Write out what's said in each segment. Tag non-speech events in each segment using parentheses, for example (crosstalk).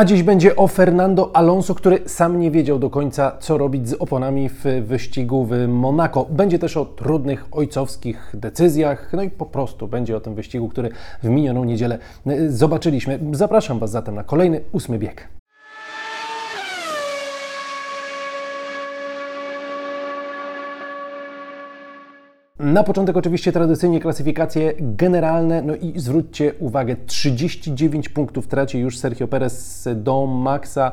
A dziś będzie o Fernando Alonso, który sam nie wiedział do końca, co robić z oponami w wyścigu w Monako. Będzie też o trudnych ojcowskich decyzjach, no i po prostu będzie o tym wyścigu, który w minioną niedzielę e, zobaczyliśmy. Zapraszam Was zatem na kolejny ósmy bieg. Na początek oczywiście tradycyjnie klasyfikacje generalne, no i zwróćcie uwagę, 39 punktów traci już Sergio Perez do Maxa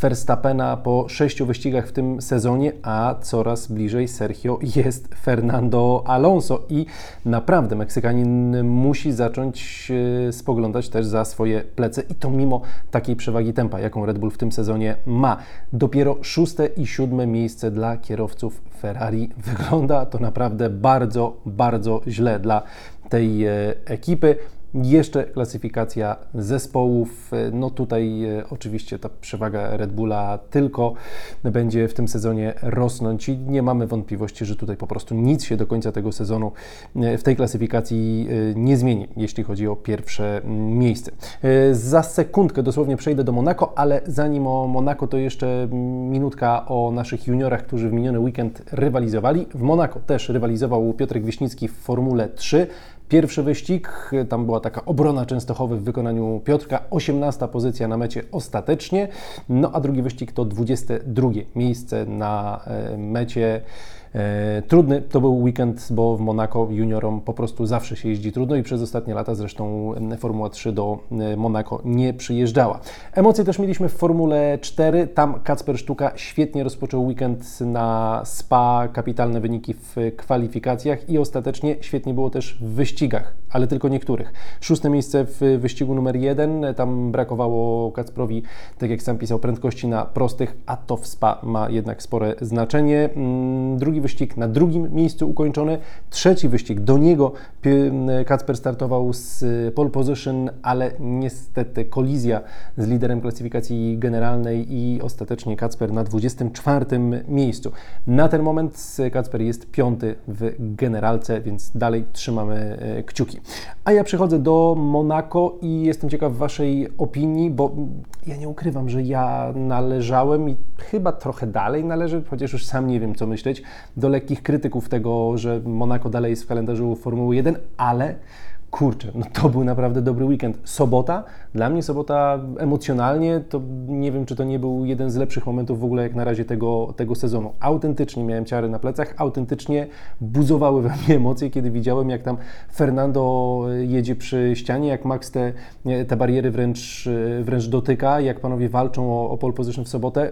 Verstappena po sześciu wyścigach w tym sezonie, a coraz bliżej Sergio jest Fernando Alonso. I naprawdę Meksykanin musi zacząć e, spoglądać też za swoje plece. I to mimo takiej przewagi tempa, jaką Red Bull w tym sezonie ma. Dopiero szóste i siódme miejsce dla kierowców Ferrari wygląda. To naprawdę bardzo, bardzo źle dla tej e, ekipy. Jeszcze klasyfikacja zespołów. No tutaj e, oczywiście ta przewaga Red Bulla tylko będzie w tym sezonie rosnąć i nie mamy wątpliwości, że tutaj po prostu nic się do końca tego sezonu e, w tej klasyfikacji e, nie zmieni, jeśli chodzi o pierwsze miejsce. Za sekundkę dosłownie przejdę do Monako, ale zanim o Monako to jeszcze minutka o naszych juniorach, którzy w miniony weekend rywalizowali. W Monako też rywalizował Piotrek Wiśnicki w Formule 3. Pierwszy wyścig, tam była taka obrona Częstochowy w wykonaniu Piotrka, 18 pozycja na mecie ostatecznie, no a drugi wyścig to 22 miejsce na e, mecie trudny to był weekend, bo w Monako juniorom po prostu zawsze się jeździ trudno i przez ostatnie lata zresztą Formuła 3 do e, Monako nie przyjeżdżała. Emocje też mieliśmy w Formule 4. Tam Kacper Sztuka świetnie rozpoczął weekend na SPA, kapitalne wyniki w kwalifikacjach i ostatecznie świetnie było też w wyścigach, ale tylko niektórych. Szóste miejsce w wyścigu numer jeden. Tam brakowało Kacprowi, tak jak sam pisał, prędkości na prostych, a to w SPA ma jednak spore znaczenie. Mm, drugi wyścig na drugim miejscu ukończony, trzeci wyścig, do niego Kacper startował z pole position, ale niestety kolizja z liderem klasyfikacji generalnej i ostatecznie Kacper na 24 miejscu. Na ten moment Kacper jest piąty w generalce, więc dalej trzymamy e, kciuki. A ja przechodzę do Monako i jestem ciekaw Waszej opinii, bo ja nie ukrywam, że ja należałem i chyba trochę dalej należę, chociaż już sam nie wiem co myśleć, do lekkich krytyków tego, że Monaco dalej jest w kalendarzu Formuły 1, ale kurczę, no to był naprawdę dobry weekend. Sobota, dla mnie sobota emocjonalnie, to nie wiem, czy to nie był jeden z lepszych momentów w ogóle jak na razie tego, tego sezonu. Autentycznie miałem ciary na plecach, autentycznie buzowały we mnie emocje, kiedy widziałem, jak tam Fernando jedzie przy ścianie, jak Max te, te bariery wręcz, wręcz dotyka, jak panowie walczą o, o pole position w sobotę.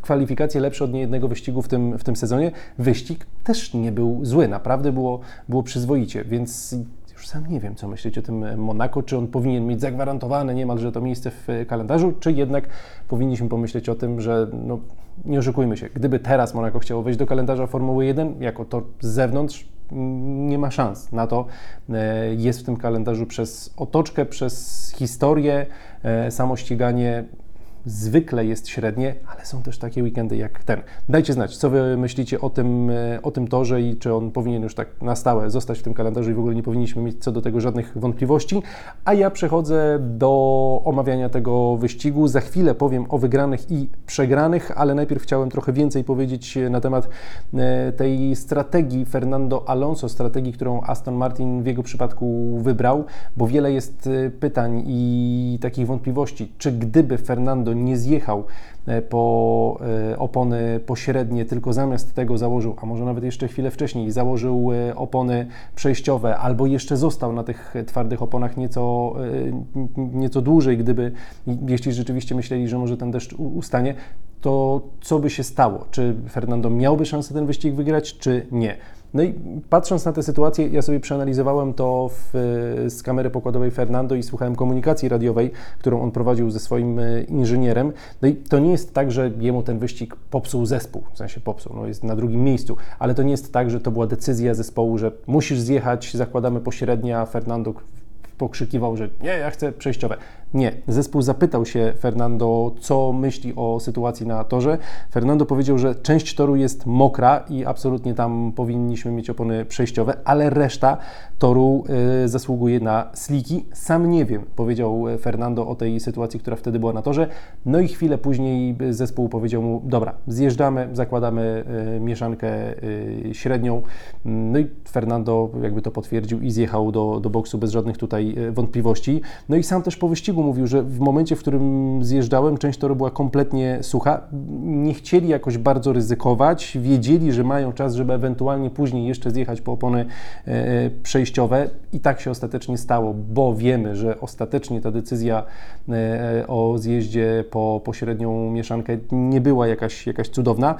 Kwalifikacje lepsze od niejednego wyścigu w tym, w tym sezonie. Wyścig też nie był zły, naprawdę było, było przyzwoicie, więc już sam nie wiem, co myśleć o tym Monako, czy on powinien mieć zagwarantowane niemalże to miejsce w kalendarzu, czy jednak powinniśmy pomyśleć o tym, że no, nie oszukujmy się, gdyby teraz Monako chciało wejść do kalendarza Formuły 1 jako to z zewnątrz, nie ma szans na to. E, jest w tym kalendarzu przez otoczkę, przez historię, e, samo ściganie zwykle jest średnie, ale są też takie weekendy jak ten. Dajcie znać, co Wy myślicie o tym, e, o tym torze i czy on powinien już tak na stałe zostać w tym kalendarzu i w ogóle nie powinniśmy mieć co do tego żadnych wątpliwości. A ja przechodzę do omawiania tego wyścigu. Za chwilę powiem o wygranych i przegranych, ale najpierw chciałem trochę więcej powiedzieć na temat e, tej strategii Fernando Alonso, strategii, którą Aston Martin w jego przypadku wybrał, bo wiele jest e, pytań i takich wątpliwości, czy gdyby Fernando nie zjechał e, po e, opony pośrednie, tylko zamiast tego założył, a może nawet jeszcze chwilę wcześniej, założył e, opony przejściowe, albo jeszcze został na tych twardych oponach nieco, nieco dłużej, gdyby, jeśli rzeczywiście myśleli, że może ten deszcz ustanie, to co by się stało? Czy Fernando miałby szansę ten wyścig wygrać, czy nie? No i patrząc na tę sytuację, ja sobie przeanalizowałem to w, z kamery pokładowej Fernando i słuchałem komunikacji radiowej, którą on prowadził ze swoim e, inżynierem. No i to nie jest tak, że jemu ten wyścig popsuł zespół, w sensie popsuł, no jest na drugim miejscu, ale to nie jest tak, że to była decyzja zespołu, że musisz zjechać, zakładamy pośrednia, Fernando pokrzykiwał, że nie, ja chcę przejściowe. Nie. Zespół zapytał się Fernando, co myśli o sytuacji na torze. Fernando powiedział, że część toru jest mokra i absolutnie tam powinniśmy mieć opony przejściowe, ale reszta toru y, zasługuje na sliki. Sam nie wiem, powiedział Fernando o tej sytuacji, która wtedy była na torze. No i chwilę później zespół powiedział mu: Dobra, zjeżdżamy, zakładamy y, mieszankę y, średnią. No i Fernando jakby to potwierdził i zjechał do, do boksu bez żadnych tutaj wątpliwości. No i sam też po wyścigu mówił, że w momencie, w którym zjeżdżałem, część toru była kompletnie sucha. Nie chcieli jakoś bardzo ryzykować, wiedzieli, że mają czas, żeby ewentualnie później jeszcze zjechać po opony przejściowe i tak się ostatecznie stało, bo wiemy, że ostatecznie ta decyzja o zjeździe po pośrednią mieszankę nie była jakaś, jakaś cudowna.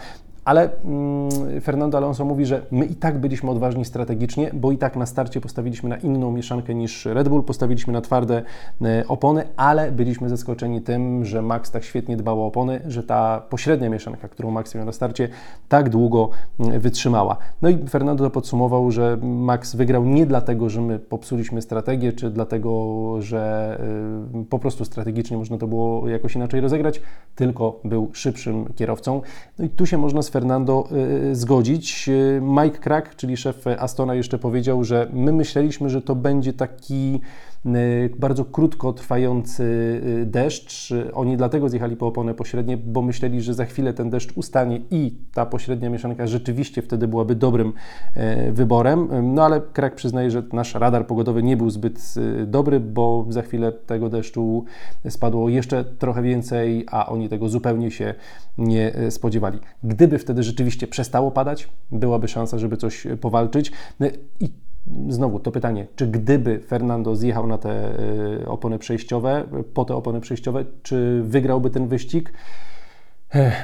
Ale mm, Fernando Alonso mówi, że my i tak byliśmy odważni strategicznie, bo i tak na starcie postawiliśmy na inną mieszankę niż Red Bull, postawiliśmy na twarde e, opony, ale byliśmy zaskoczeni tym, że Max tak świetnie dbał o opony, że ta pośrednia mieszanka, którą Max miał na starcie, tak długo mm, wytrzymała. No i Fernando podsumował, że Max wygrał nie dlatego, że my popsuliśmy strategię, czy dlatego, że y, po prostu strategicznie można to było jakoś inaczej rozegrać, tylko był szybszym kierowcą. No i tu się można z Fernando y, zgodzić. Y, Mike Crack, czyli szef Astona, jeszcze powiedział, że my myśleliśmy, że to będzie taki Y, bardzo krótko trwający y, deszcz. Oni dlatego zjechali po opony pośrednie, bo myśleli, że za chwilę ten deszcz ustanie i ta pośrednia mieszanka rzeczywiście wtedy byłaby dobrym y, wyborem. No ale Krak przyznaje, że nasz radar pogodowy nie był zbyt dobry, bo za chwilę tego deszczu spadło jeszcze trochę więcej, a oni tego zupełnie się nie spodziewali. Gdyby wtedy rzeczywiście przestało padać, byłaby szansa, żeby coś powalczyć. I znowu to pytanie, czy gdyby Fernando zjechał na te y, opony przejściowe, po te opony przejściowe, czy wygrałby ten wyścig?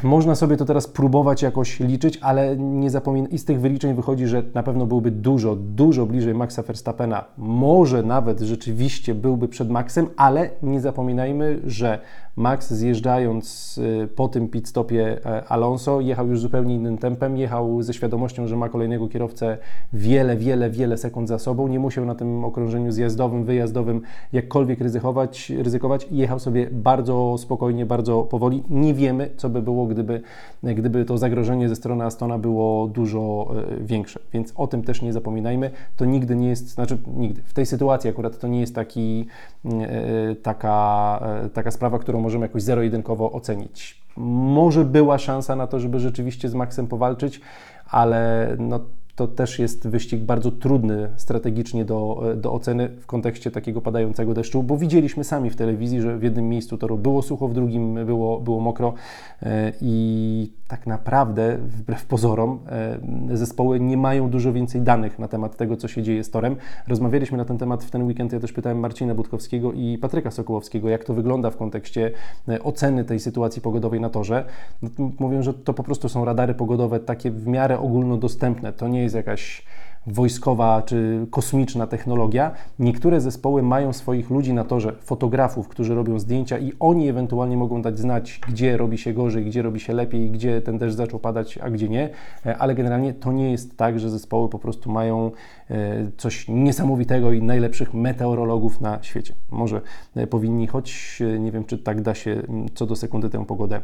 Można sobie to teraz próbować jakoś liczyć, ale nie zapominaj, i z tych wyliczeń wychodzi, że na pewno byłby dużo, dużo bliżej Maxa Verstappena. Może nawet rzeczywiście byłby przed Maxem, ale nie zapominajmy, że Max zjeżdżając y, po tym pit stopie e, Alonso jechał już zupełnie innym tempem, jechał ze świadomością, że ma kolejnego kierowcę wiele, wiele, wiele sekund za sobą, nie musiał na tym okrążeniu zjazdowym, wyjazdowym jakkolwiek ryzykować, ryzykować. jechał sobie bardzo spokojnie, bardzo powoli. Nie wiemy, co by było, gdyby, gdyby to zagrożenie ze strony Astona było dużo e, większe, więc o tym też nie zapominajmy. To nigdy nie jest, znaczy nigdy, w tej sytuacji akurat to nie jest taki, e, taka, taka sprawa, którą możemy jakoś zero-jedynkowo ocenić. Może była szansa na to, żeby rzeczywiście z Maxem powalczyć, ale no, to też jest wyścig bardzo trudny strategicznie do, do oceny w kontekście takiego padającego deszczu, bo widzieliśmy sami w telewizji, że w jednym miejscu toru było sucho, w drugim było, było mokro e, i tak naprawdę, wbrew pozorom, e, zespoły nie mają dużo więcej danych na temat tego, co się dzieje z torem. Rozmawialiśmy na ten temat w ten weekend, ja też pytałem Marcina Budkowskiego i Patryka Sokołowskiego, jak to wygląda w kontekście e, oceny tej sytuacji pogodowej na torze. No, mówią, że to po prostu są radary pogodowe takie w miarę ogólnodostępne. To nie jest jakaś wojskowa czy kosmiczna technologia. Niektóre zespoły mają swoich ludzi na torze, fotografów, którzy robią zdjęcia i oni ewentualnie mogą dać znać, gdzie robi się gorzej, gdzie robi się lepiej, gdzie ten deszcz zaczął padać, a gdzie nie. E, ale generalnie to nie jest tak, że zespoły po prostu mają e, coś niesamowitego i najlepszych meteorologów na świecie. Może e, powinni, choć nie wiem, czy tak da się co do sekundy tę pogodę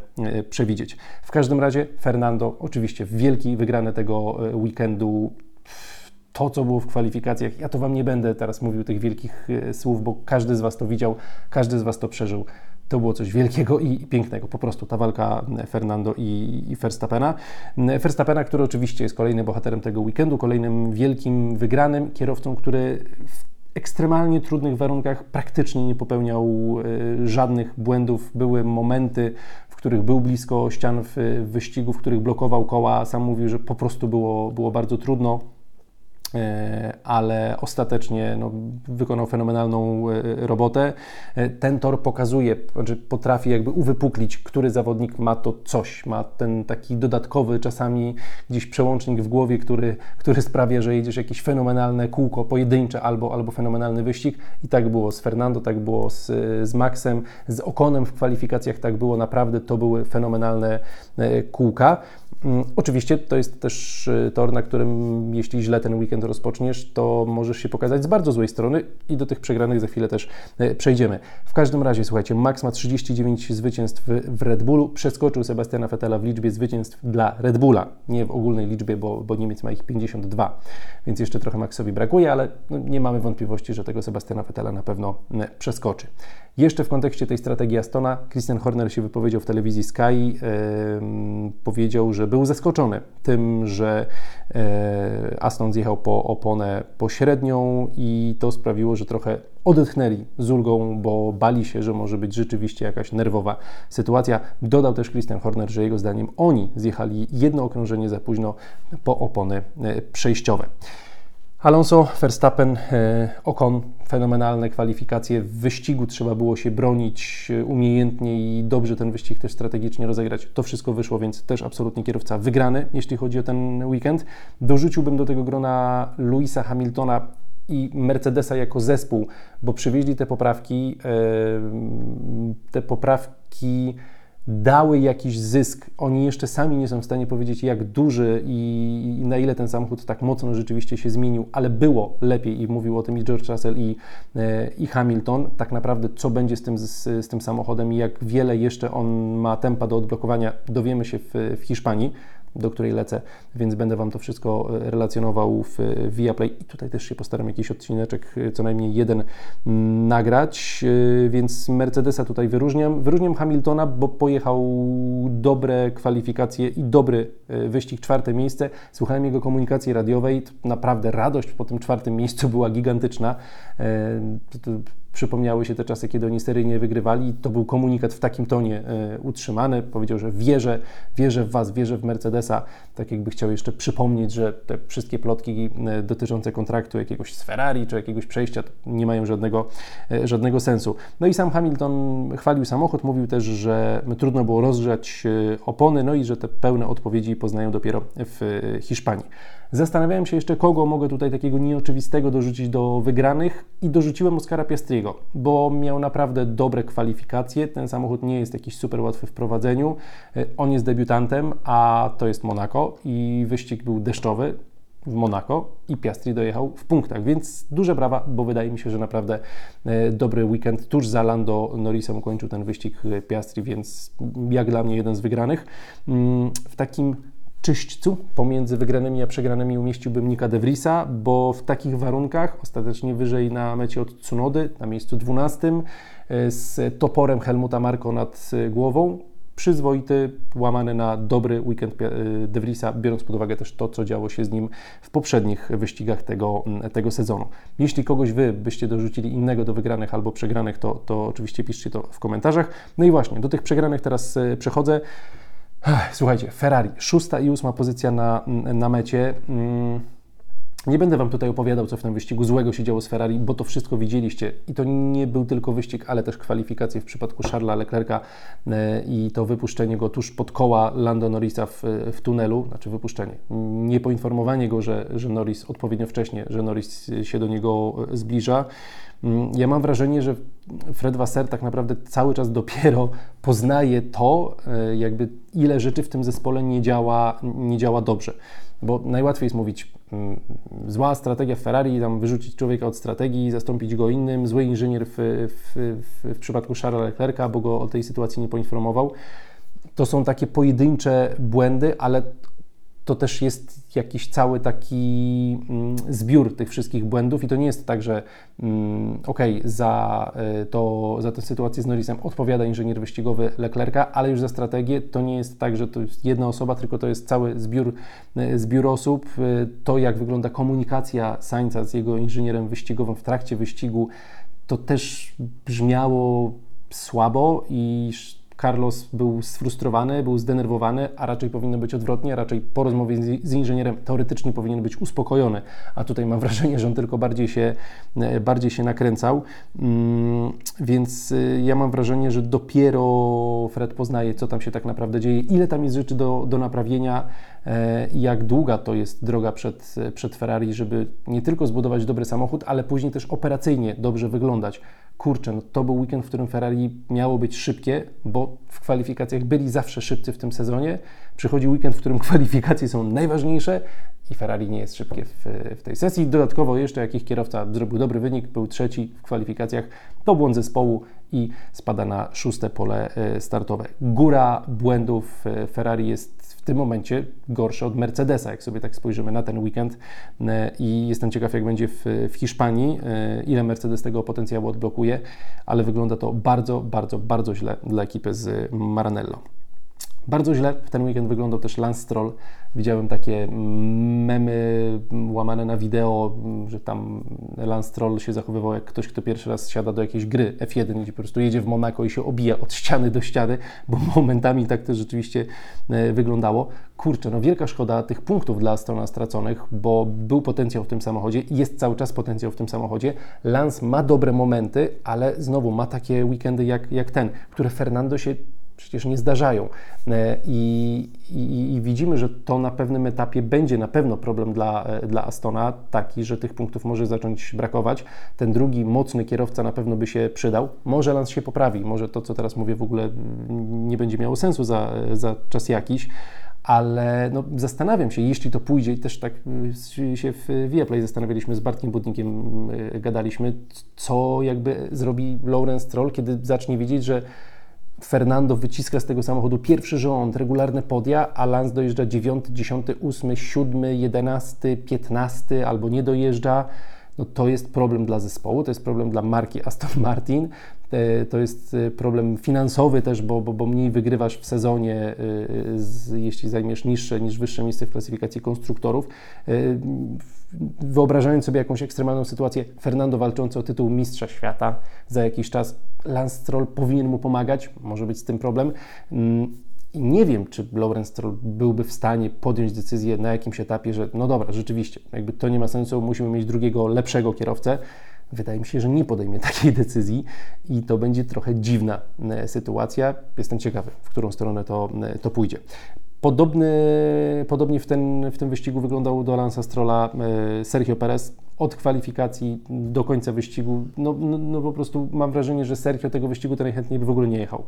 przewidzieć. W każdym razie Fernando, oczywiście wielki wygrany tego weekendu to, co było w kwalifikacjach. Ja to Wam nie będę teraz mówił tych wielkich e, słów, bo każdy z Was to widział, każdy z Was to przeżył. To było coś wielkiego i pięknego. Po prostu ta walka Fernando i, Verstappena. Verstappena, który oczywiście jest kolejnym bohaterem tego weekendu, kolejnym wielkim wygranym, kierowcą, który w ekstremalnie trudnych warunkach praktycznie nie popełniał żadnych błędów. Były momenty, w których był blisko ścian w wyścigu, w których blokował koła. Sam mówił, że po prostu było, było bardzo trudno. E, ale ostatecznie no, wykonał fenomenalną e, robotę. E, ten tor pokazuje, znaczy potrafi jakby uwypuklić, który zawodnik ma to coś, ma ten taki dodatkowy czasami gdzieś przełącznik w głowie, który, który sprawia, że jedziesz jakieś fenomenalne kółko pojedyncze albo, albo fenomenalny wyścig i tak było z Fernando, tak było z, z Maxem, z Okonem w kwalifikacjach, tak było naprawdę, to były fenomenalne kółka. Mm, oczywiście to jest też tor, na którym jeśli źle ten weekend weekend rozpoczniesz, to możesz się pokazać z bardzo złej strony i do tych przegranych za chwilę też e, przejdziemy. W każdym razie, słuchajcie, Max ma 39 zwycięstw w Red Bullu, przeskoczył Sebastiana Vettela w liczbie zwycięstw dla Red Bulla, nie w ogólnej liczbie, bo, bo Niemiec ma ich 52, więc jeszcze trochę Maxowi brakuje, ale no, nie mamy wątpliwości, że tego Sebastiana Vettela na pewno e, przeskoczy. Jeszcze w kontekście tej strategii Astona, Christian Horner się wypowiedział w telewizji Sky, yy, powiedział, że był zaskoczony tym, że yy, Aston zjechał po oponę pośrednią i to sprawiło, że trochę odetchnęli z ulgą, bo bali się, że może być rzeczywiście jakaś nerwowa sytuacja. Dodał też Christian Horner, że jego zdaniem oni zjechali jedno okrążenie za późno po opony yy, przejściowe. Alonso, Verstappen, e, Ocon, fenomenalne kwalifikacje. W wyścigu trzeba było się bronić e, umiejętnie i dobrze ten wyścig też strategicznie rozegrać. To wszystko wyszło, więc też absolutnie kierowca wygrany, jeśli chodzi o ten weekend. Dorzuciłbym do tego grona Louisa Hamiltona i Mercedesa jako zespół, bo przywieźli te poprawki, e, te poprawki dały jakiś zysk. Oni jeszcze sami nie są w stanie powiedzieć, jak duży i, na ile ten samochód tak mocno rzeczywiście się zmienił, ale było lepiej i mówił o tym i George Russell i, e, i Hamilton. Tak naprawdę, co będzie z tym, z, z tym samochodem i jak wiele jeszcze on ma tempa do odblokowania, dowiemy się w, w Hiszpanii do której lecę, więc będę Wam to wszystko e, relacjonował w Viaplay i tutaj też się postaram jakiś odcineczek, e, co najmniej jeden nagrać, e, więc Mercedesa tutaj wyróżniam. Wyróżniam Hamiltona, bo pojechał dobre kwalifikacje i dobry wyścig, czwarte miejsce. Słuchałem jego komunikacji radiowej, naprawdę radość po tym czwartym miejscu była gigantyczna przypomniały się te czasy, kiedy oni seryjnie wygrywali. To był komunikat w takim tonie e, utrzymany. Powiedział, że wierzę, wierzę w Was, wierzę w Mercedesa. Tak jakby chciał jeszcze przypomnieć, że te wszystkie plotki e, dotyczące kontraktu jakiegoś z Ferrari czy jakiegoś przejścia nie mają żadnego, e, żadnego sensu. No i sam Hamilton chwalił samochód, mówił też, że trudno było rozgrzać opony, no i że te pełne odpowiedzi poznają dopiero w Hiszpanii. Zastanawiałem się jeszcze, kogo mogę tutaj takiego nieoczywistego dorzucić do wygranych i dorzuciłem Oscara Piastriego, bo miał naprawdę dobre kwalifikacje. Ten samochód nie jest jakiś super łatwy w prowadzeniu. E, on jest debiutantem, a to jest Monaco i wyścig był deszczowy w Monaco i Piastri dojechał w punktach, więc duże brawa, bo wydaje mi się, że naprawdę e, dobry weekend. Tuż za Lando Norrisem ukończył ten wyścig Piastri, więc jak dla mnie jeden z wygranych. Mm, w takim czyśćcu pomiędzy wygranymi a przegranymi umieściłbym Nika De Vriesa, bo w takich warunkach ostatecznie wyżej na mecie od Tsunody, na miejscu 12, e, z toporem Helmuta Marko nad e, głową, przyzwoity, łamany na dobry weekend e, De Vriesa, biorąc pod uwagę też to, co działo się z nim w poprzednich wyścigach tego, tego sezonu. Jeśli kogoś Wy byście dorzucili innego do wygranych albo przegranych, to, to oczywiście piszcie to w komentarzach. No i właśnie, do tych przegranych teraz przechodzę. Słuchajcie, Ferrari, szósta i ósma pozycja na, na mecie. Nie będę Wam tutaj opowiadał, co w tym wyścigu złego się działo z Ferrari, bo to wszystko widzieliście. I to nie był tylko wyścig, ale też kwalifikacje w przypadku Charlesa Leclerca e, i to wypuszczenie go tuż pod koła Lando Norrisa w, w tunelu, znaczy wypuszczenie, nie poinformowanie go, że, że Norris odpowiednio wcześnie, że Norris się do niego zbliża. Mm, ja mam wrażenie, że Fred Wasser tak naprawdę cały czas dopiero poznaje to, e, jakby ile rzeczy w tym zespole nie działa, nie działa dobrze. Bo najłatwiej jest mówić, zła strategia Ferrari, tam wyrzucić człowieka od strategii, zastąpić go innym, zły inżynier w, w, w, w przypadku Charlesa Leclerca, bo go o tej sytuacji nie poinformował. To są takie pojedyncze błędy, ale to też jest jakiś cały taki mm, zbiór tych wszystkich błędów i to nie jest tak, że mm, ok, za, y, to, za tę sytuację z Norrisem odpowiada inżynier wyścigowy Leclerca, ale już za strategię to nie jest tak, że to jest jedna osoba, tylko to jest cały zbiór, y, zbiór osób. Y, to, jak wygląda komunikacja Sainza z jego inżynierem wyścigowym w trakcie wyścigu, to też brzmiało słabo i Carlos był sfrustrowany, był zdenerwowany, a raczej powinno być odwrotnie, raczej po rozmowie z inżynierem teoretycznie powinien być uspokojony, a tutaj mam (laughs) wrażenie, że on tylko bardziej się, e, bardziej się nakręcał. Mm, więc e, ja mam wrażenie, że dopiero Fred poznaje, co tam się tak naprawdę dzieje, ile tam jest rzeczy do, do naprawienia e, jak długa to jest droga przed, przed Ferrari, żeby nie tylko zbudować dobry samochód, ale później też operacyjnie dobrze wyglądać kurczę, no to był weekend, w którym Ferrari miało być szybkie, bo w kwalifikacjach byli zawsze szybcy w tym sezonie. Przychodzi weekend, w którym (laughs) kwalifikacje są najważniejsze i Ferrari nie jest szybkie w, w, tej sesji. Dodatkowo jeszcze jakiś kierowca zrobił dobry wynik, był trzeci w kwalifikacjach, to błąd zespołu i spada na szóste pole e, startowe. Góra błędów e, Ferrari jest w tym momencie gorsze od Mercedesa, jak sobie tak spojrzymy na ten weekend e, i jestem ciekaw, jak będzie w, w Hiszpanii, ile Mercedes tego potencjału odblokuje, ale wygląda to bardzo, bardzo, bardzo źle dla ekipy z Maranello. Bardzo źle w ten weekend wyglądał też Lance Stroll. Widziałem takie memy łamane na wideo, że tam Lance Stroll się zachowywał jak ktoś, kto pierwszy raz siada do jakiejś gry F1, gdzie po prostu jedzie w Monako i się obija od ściany do ściany, bo (laughs) momentami tak to rzeczywiście e, wyglądało. Kurczę, no wielka szkoda tych punktów dla Strona straconych, bo był potencjał w tym samochodzie, jest cały czas potencjał w tym samochodzie. Lance ma dobre momenty, ale znowu ma takie weekendy jak, jak ten, które Fernando się przecież nie zdarzają. E, I, i, I, widzimy, że to na pewnym etapie będzie na pewno problem dla, e, dla Astona, taki, że tych punktów może zacząć brakować. Ten drugi mocny kierowca na pewno by się przydał. Może Lance się poprawi, może to, co teraz mówię, w ogóle nie będzie miało sensu za, za czas jakiś ale no, zastanawiam się, jeśli to pójdzie, i też tak się w Viaplay zastanawialiśmy z Bartkiem Budnikiem, gadaliśmy, co jakby zrobi Lawrence Troll, kiedy zacznie widzieć, że Fernando wyciska z tego samochodu pierwszy rząd, regularne podia, a Lance dojeżdża 9, 10, 8, 7, 11, 15 albo nie dojeżdża. No to jest problem dla zespołu, to jest problem dla marki Aston Martin, e, to jest e, problem finansowy też, bo, bo, bo mniej wygrywasz w sezonie, e, jeśli zajmiesz niższe niż wyższe miejsce w klasyfikacji konstruktorów wyobrażając sobie jakąś ekstremalną sytuację, Fernando walczący o tytuł mistrza świata za jakiś czas, Lance Stroll powinien mu pomagać, może być z tym problem. I nie wiem, czy Lawrence Stroll byłby w stanie podjąć decyzję na jakimś etapie, że no dobra, rzeczywiście, jakby to nie ma sensu, musimy mieć drugiego, lepszego kierowcę. Wydaje mi się, że nie podejmie (laughs) takiej decyzji i to będzie trochę dziwna e, sytuacja. Jestem ciekawy, w którą stronę to, e, to pójdzie. Podobny, podobnie w, ten, w tym wyścigu wyglądał do Lansa Strolla e, Sergio Perez od kwalifikacji do końca wyścigu. No, no, no po prostu mam wrażenie, że Sergio tego wyścigu to najchętniej by w ogóle nie jechał.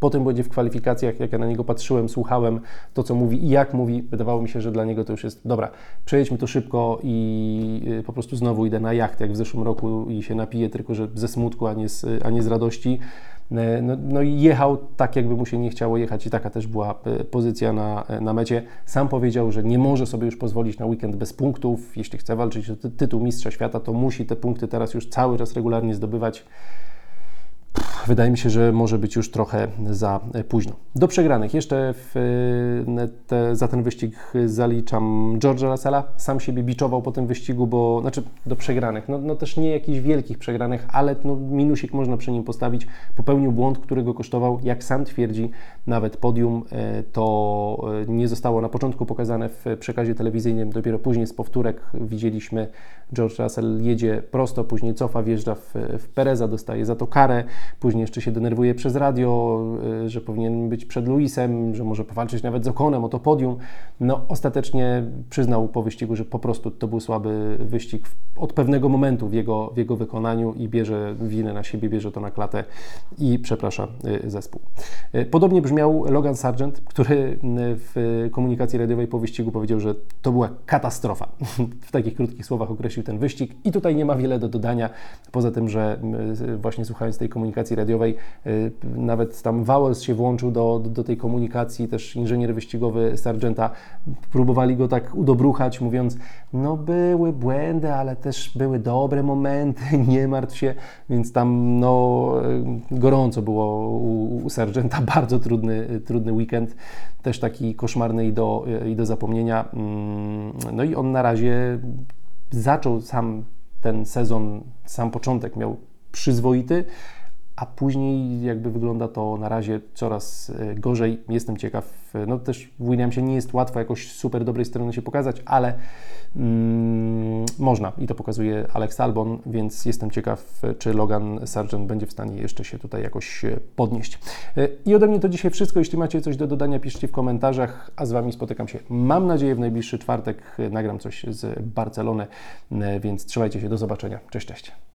Potem będzie w kwalifikacjach, jak ja na niego patrzyłem, słuchałem to, co mówi i jak mówi, wydawało mi się, że dla niego to już jest dobra. Przejedźmy to szybko i e, po prostu znowu idę na jacht, jak w zeszłym roku i się napiję, tylko że ze smutku, a nie z, a nie z radości. E, no, no i jechał tak, jakby mu się nie chciało jechać i taka też była e, pozycja na, e, na mecie. Sam powiedział, że nie może sobie już pozwolić na weekend bez punktów. Jeśli chce walczyć o tytuł Mistrza Świata, to musi te punkty teraz już cały czas regularnie zdobywać wydaje mi się, że może być już trochę za późno. Do przegranych jeszcze w, te, za ten wyścig zaliczam George'a Russella. Sam siebie biczował po tym wyścigu, bo znaczy do przegranych, no, no też nie jakichś wielkich przegranych, ale no, minusik można przy nim postawić. Popełnił błąd, który go kosztował, jak sam twierdzi, nawet podium. E, to e, nie zostało na początku pokazane w przekazie telewizyjnym, dopiero później z powtórek widzieliśmy George Russell jedzie prosto, później cofa, wjeżdża w, w Pereza, dostaje za to karę, później jeszcze się denerwuje przez radio, y, że powinien być przed Luisem, że może powalczyć nawet z Okonem o to podium. No ostatecznie przyznał po wyścigu, że po prostu to był słaby wyścig od pewnego momentu w jego, w jego wykonaniu i bierze winę na siebie, bierze to na klatę i przeprasza y, zespół. Y, podobnie brzmiał Logan Sargent, który w komunikacji radiowej po wyścigu powiedział, że to była katastrofa. (laughs) W takich krótkich słowach określił ten wyścig i tutaj nie ma wiele do dodania, poza tym, że właśnie słuchając tej komunikacji radiowej, y, nawet tam Vowels się włączył do, do, do tej komunikacji, też inżynier wyścigowy Sargenta, próbowali go tak udobruchać, mówiąc, no były błędy, ale też były dobre momenty, (laughs) nie martw się, więc tam no y, gorąco było u, u Sargenta, (laughs) bardzo trudny, trudny weekend, też taki koszmarny i do, i do zapomnienia, mm, no i on na razie zaczął sam ten sezon, sam początek miał przyzwoity, a później jakby wygląda to na razie coraz e, gorzej. Jestem ciekaw, e, no też w Williamsie nie jest łatwo jakoś super dobrej strony się pokazać, ale mm, można i to pokazuje Alex Albon, więc jestem ciekaw, czy Logan Sargent będzie w stanie jeszcze się tutaj jakoś e, podnieść. I ode mnie to dzisiaj wszystko. Jeśli macie coś do dodania, piszcie w komentarzach, a z Wami spotykam się, mam nadzieję, w najbliższy czwartek. Nagram coś z Barcelony, więc trzymajcie się, do zobaczenia. Cześć, cześć.